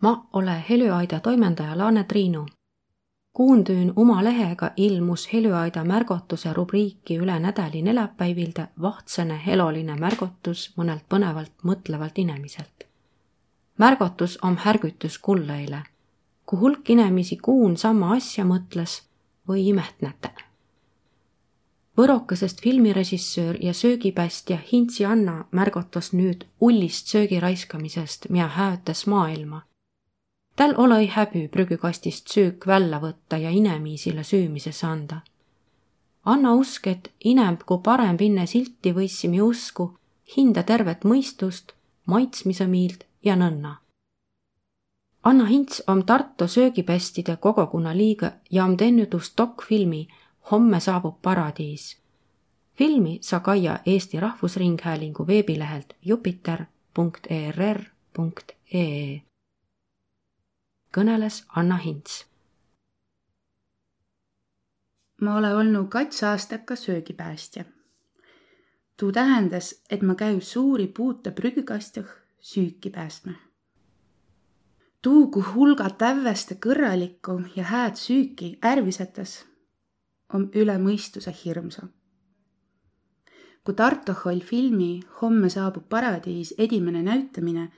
ma ole Helüaida toimendaja Laane Triinu. kuundüün uma lehega ilmus Helüaida märgotuse rubriiki üle nädali neljapäivilde vahtsõne heloline märgotus mõnelt põnevalt mõtlevalt inemiselt. märgotus om härgütus kullõile, kui hulk inemisi kuun sama asja mõtles või imehtnäte võrokesest filmirežissöör ja söögipästja Hintsi Anna märgatas nüüd ullist söögi raiskamisest, mida häätas maailma tal olõ-i häbi prügikastist süük välja võtta ja inemiisile süümisesse anda. anna usk, et inemb, kui parem vinne silti võissimi usku, hinda tervet mõistust, maitsmise miild ja nõnna. Anna Hints om Tartu söögipestide kogukonna liige ja om teinud dokfilmi Homme saabub paradiis. filmi saa kaia Eesti Rahvusringhäälingu veebilehelt jupiter.err.ee kõneles Anna Hints. ma ole olnud kats aastaka söögipäästja. tuu tähendas, et ma käü suuri puute prügikastjah süüki päästma. tuu, kui hulga tävveste kõrralikku ja hääd süüki ärvisetas, on üle mõistuse hirmsa. kui Tartoh oli filmi Homme saabub paradiis edimene näütamine,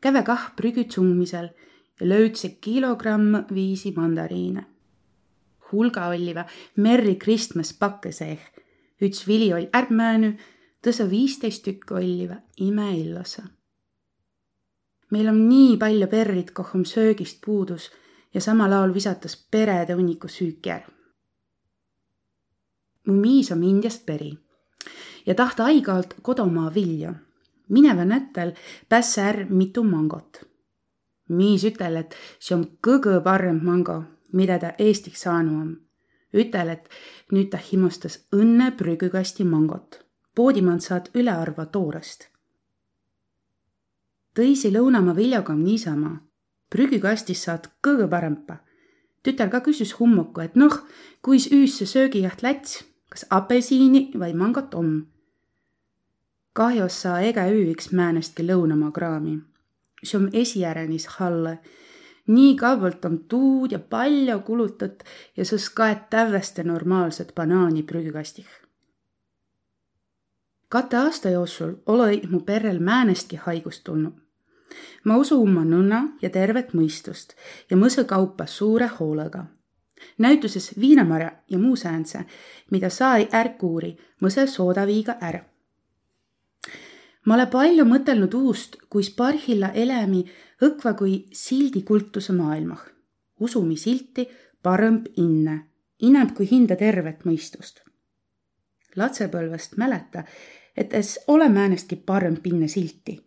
käve kah prügitsungmisel ja löydsid kilogramm viisi mandariine. hulga olliva Merry Christmas pakke seeh. üts vili oll ärmäänu, tõsa viisteist tükki olliva imeillosa. meil on nii palju perrid, koh om söögist puudus ja samal ajal visatas perede hunniku süüki ära. mu miis on Indiast peri ja tahta aig-ajalt kodumaa vilja. mineva nätel pässe är mitu mangot miis ütel, et see on kõige parem mango, mida ta Eestis saanud on. ütel, et nüüd ta himustas õnne prügikasti mangot. poodimaalt saad ülearva toorest. tõisi lõunamaa viljaga on niisama. prügikastis saad kõige parempa. tütar ka küsis hummuku, et noh, kuis üüsse söögijaht läts, kas apelsini või mangot on. kahjus sa ega üks määnestki lõunamaa kraami see on esijärjenis halle. nii kaualt on tuud ja palju kulutat ja sõs kaet tävveste normaalset banaani prügikastih. kate aasta jooksul ole mu perel määnestki haigust tulnud. ma usun oma nõnna ja tervet mõistust ja mõse kaupa suure hoolega näituses viinamarja ja muu säänse, mida sai ärkuuri mõse soodaviiga ära ma olen palju mõtelnud uust, kuis parhilla elemi õkva kui sildikultuse maailmah. usumi silti parõmb inne, ineb kui hinda tervet mõistust. latsepõlvest mäleta, et es ole määnestki parõmb inne silti.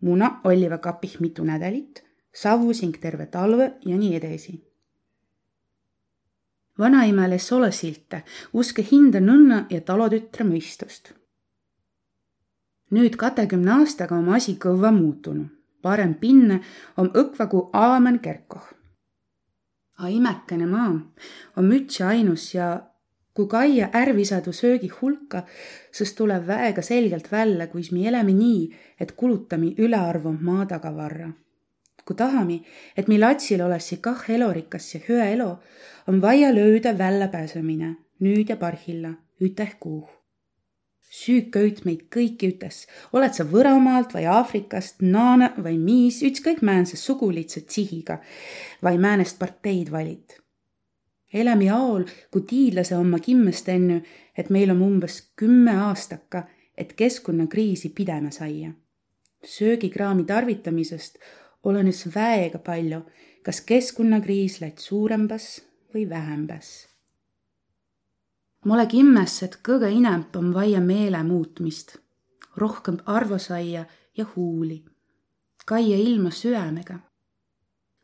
muna olliva kapih mitu nädalit, savusing terve talve ja nii edasi vanaemal es ole silte, uske hinda nõnna ja talotütre mõistust nüüd katekümne aastaga on asi kõvva muutunud. parem pinne on õkva kui aamen kerkoh. A imekene maa on müts ja ainus ja kui kaia ärvisadu söögi hulka, siis tuleb väega selgelt välja, kuis me elame nii, et kulutame ülearvu maa tagavarra. kui tahame, et meil latsil oleks kah elurikas ja hüa elu, on vaja lööda väljapääsemine nüüd ja parhilla, üteh kuuh süük köit meid kõiki ütes, oled sa Võromaalt või Aafrikast, naana või miis, ükskõik määnse sugulitsed sihiga või määnest parteid valid. eleme jaol, kui tiidlase oma kimmest enne, et meil on umbes kümme aastaka, et keskkonnakriisi pidama saia. söögikraami tarvitamisest olenes väega palju, kas keskkonnakriis läks suurembas või vähembas ma olen kimmes, et kõige inemp on vaia meele muutmist, rohkem arvosaia ja huuli, kaia ilma süämega.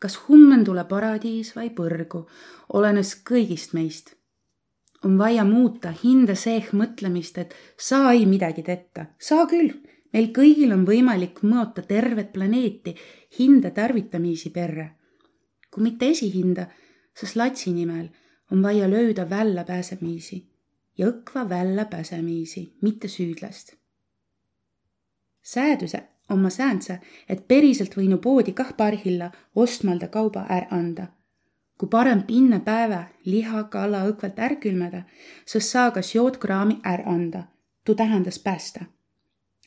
kas hummen tule paradiis vai põrgu, olenes kõigist meist. on vaja muuta hinde seeh mõtlemist, et saa ei midagi tetta, saa küll, meil kõigil on võimalik mõõta tervet planeeti hinde tarvitamisi perre. kui mitte esihinda, siis latsi nimel on vaja lööda väljapääsemisi ja õkva välja pääsemiisi, mitte süüdlast. sääduse oma säändse, et päriselt võinu poodi kah parhilla ostmalda kauba ära anda. kui parem pinne päeva liha, kala õkvalt ära külmeda, siis saa ka joodkraami ära anda. tuu tähendas päästa.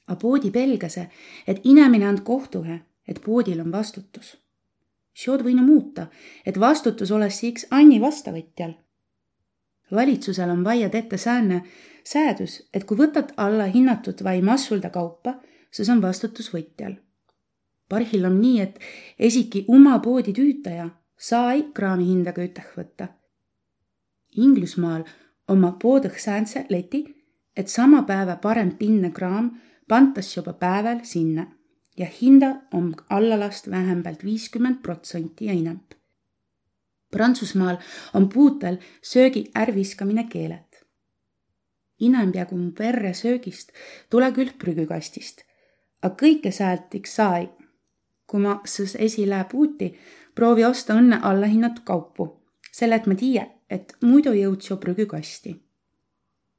A poodi pelgase, et inimene and kohtuhe, et poodil on vastutus. Jood võinu muuta, et vastutus oleks siiks Anni vastavõtjal valitsusel on vaia ette säänne säädus, et kui võtad alla hinnatud vai massulda kaupa, siis on vastutus võtjal. parhil on nii, et esiki oma poodi tüütaja sai kraami hindaga üteh võtta. Inglismaal oma poodõh säändse leti, et sama päeva parem pinne kraam pantas juba päeval sinna ja hinda on allalast vähemalt viiskümmend protsenti ja enam Prantsusmaal on puutel söögi ärviskamine keelet. inem peaaegu mu perre söögist tule küll prügikastist, a kõike säält iks sai. kui ma sõs esile puuti, proovi osta õnne allahinnatud kaupu, selle et ma tiiä, et muidu jõuds ju prügikasti.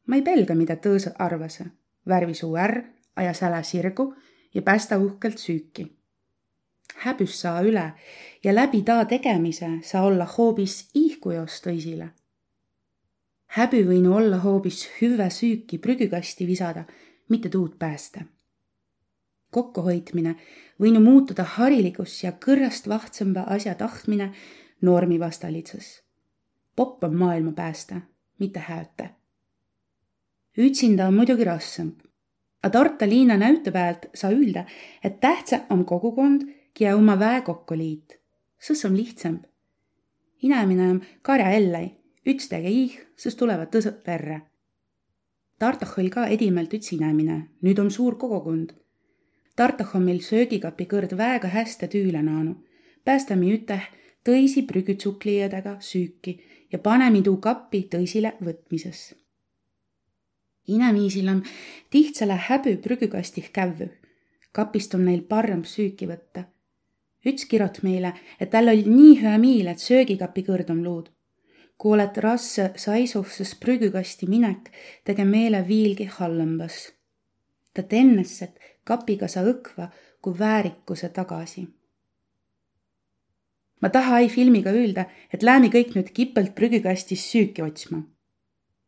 ma ei pelga, mida tõõsõ arvase, värvi suu ärr, aja säle sirgu ja päästa uhkelt süüki häbüst saa üle ja läbi taa tegemise saa olla hoopis ihkujos tõisile. häbi võinu olla hoopis hüve süüki prügikasti visada, mitte tuud päästa. kokkuhoidmine võinu muutuda harilikuks ja kõrrast vahtsamba asja tahtmine normi vastalitsus. popp on maailma päästa, mitte hääta. üksinda on muidugi rassem a Tarta liina näüte pealt saa öelda, et tähtsä on kogukond ja oma väekokku-liit. sõs on lihtsamb. inemine on karja ellei, üts tege ih, sõs tulevad tõsõq perre. Tartoh oli ka edimelt üts inemine, nüüd on suur kogukond. Tartoh on meil söögikapi kõrd väega hästi tüüle naanu. päästame üteh tõisi prügütsuklijadega süüki ja paneme tuu kappi tõsile võtmises. inemiisil on tihtsale häbü prügükastih kävvü. kapist on neil parem süüki võtta üts kirot meile, et tal oli nii hüa miil, et söögikapi kõrdom luud. kui oled rasse saisuhses prügikasti minek, tege meele viilgi hallambas. ta tennes, et kapiga sa õkva kui väärikuse tagasi. ma taha ei filmiga öelda, et läämi kõik nüüd kipelt prügikastis süüki otsma.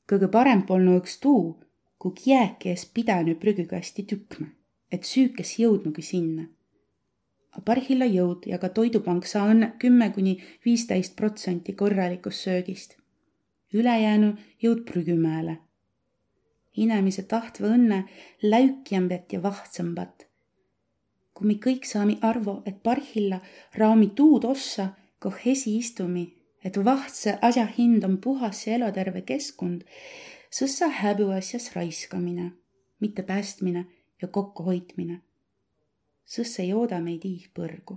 kõige parem polnud üks tuu, kui kiäki ees pidanu prügikasti tükkma, et süük es jõudnugi sinna Parhilla jõud ja ka Toidupank saa õnne kümme kuni viisteist protsenti korralikust söögist. ülejäänu jõud prügimäele. inemise tahtva õnne läukjambet ja vahtsambat. kui me kõik saame arvu, et Parhilla raami tuud ossa, koh esiistumi, et vahtse asja hind on puhas ja eluterve keskkond, sõssa häbiasjas raiskamine, mitte päästmine ja kokkuhoidmine sõs ei ooda meid iih põrgu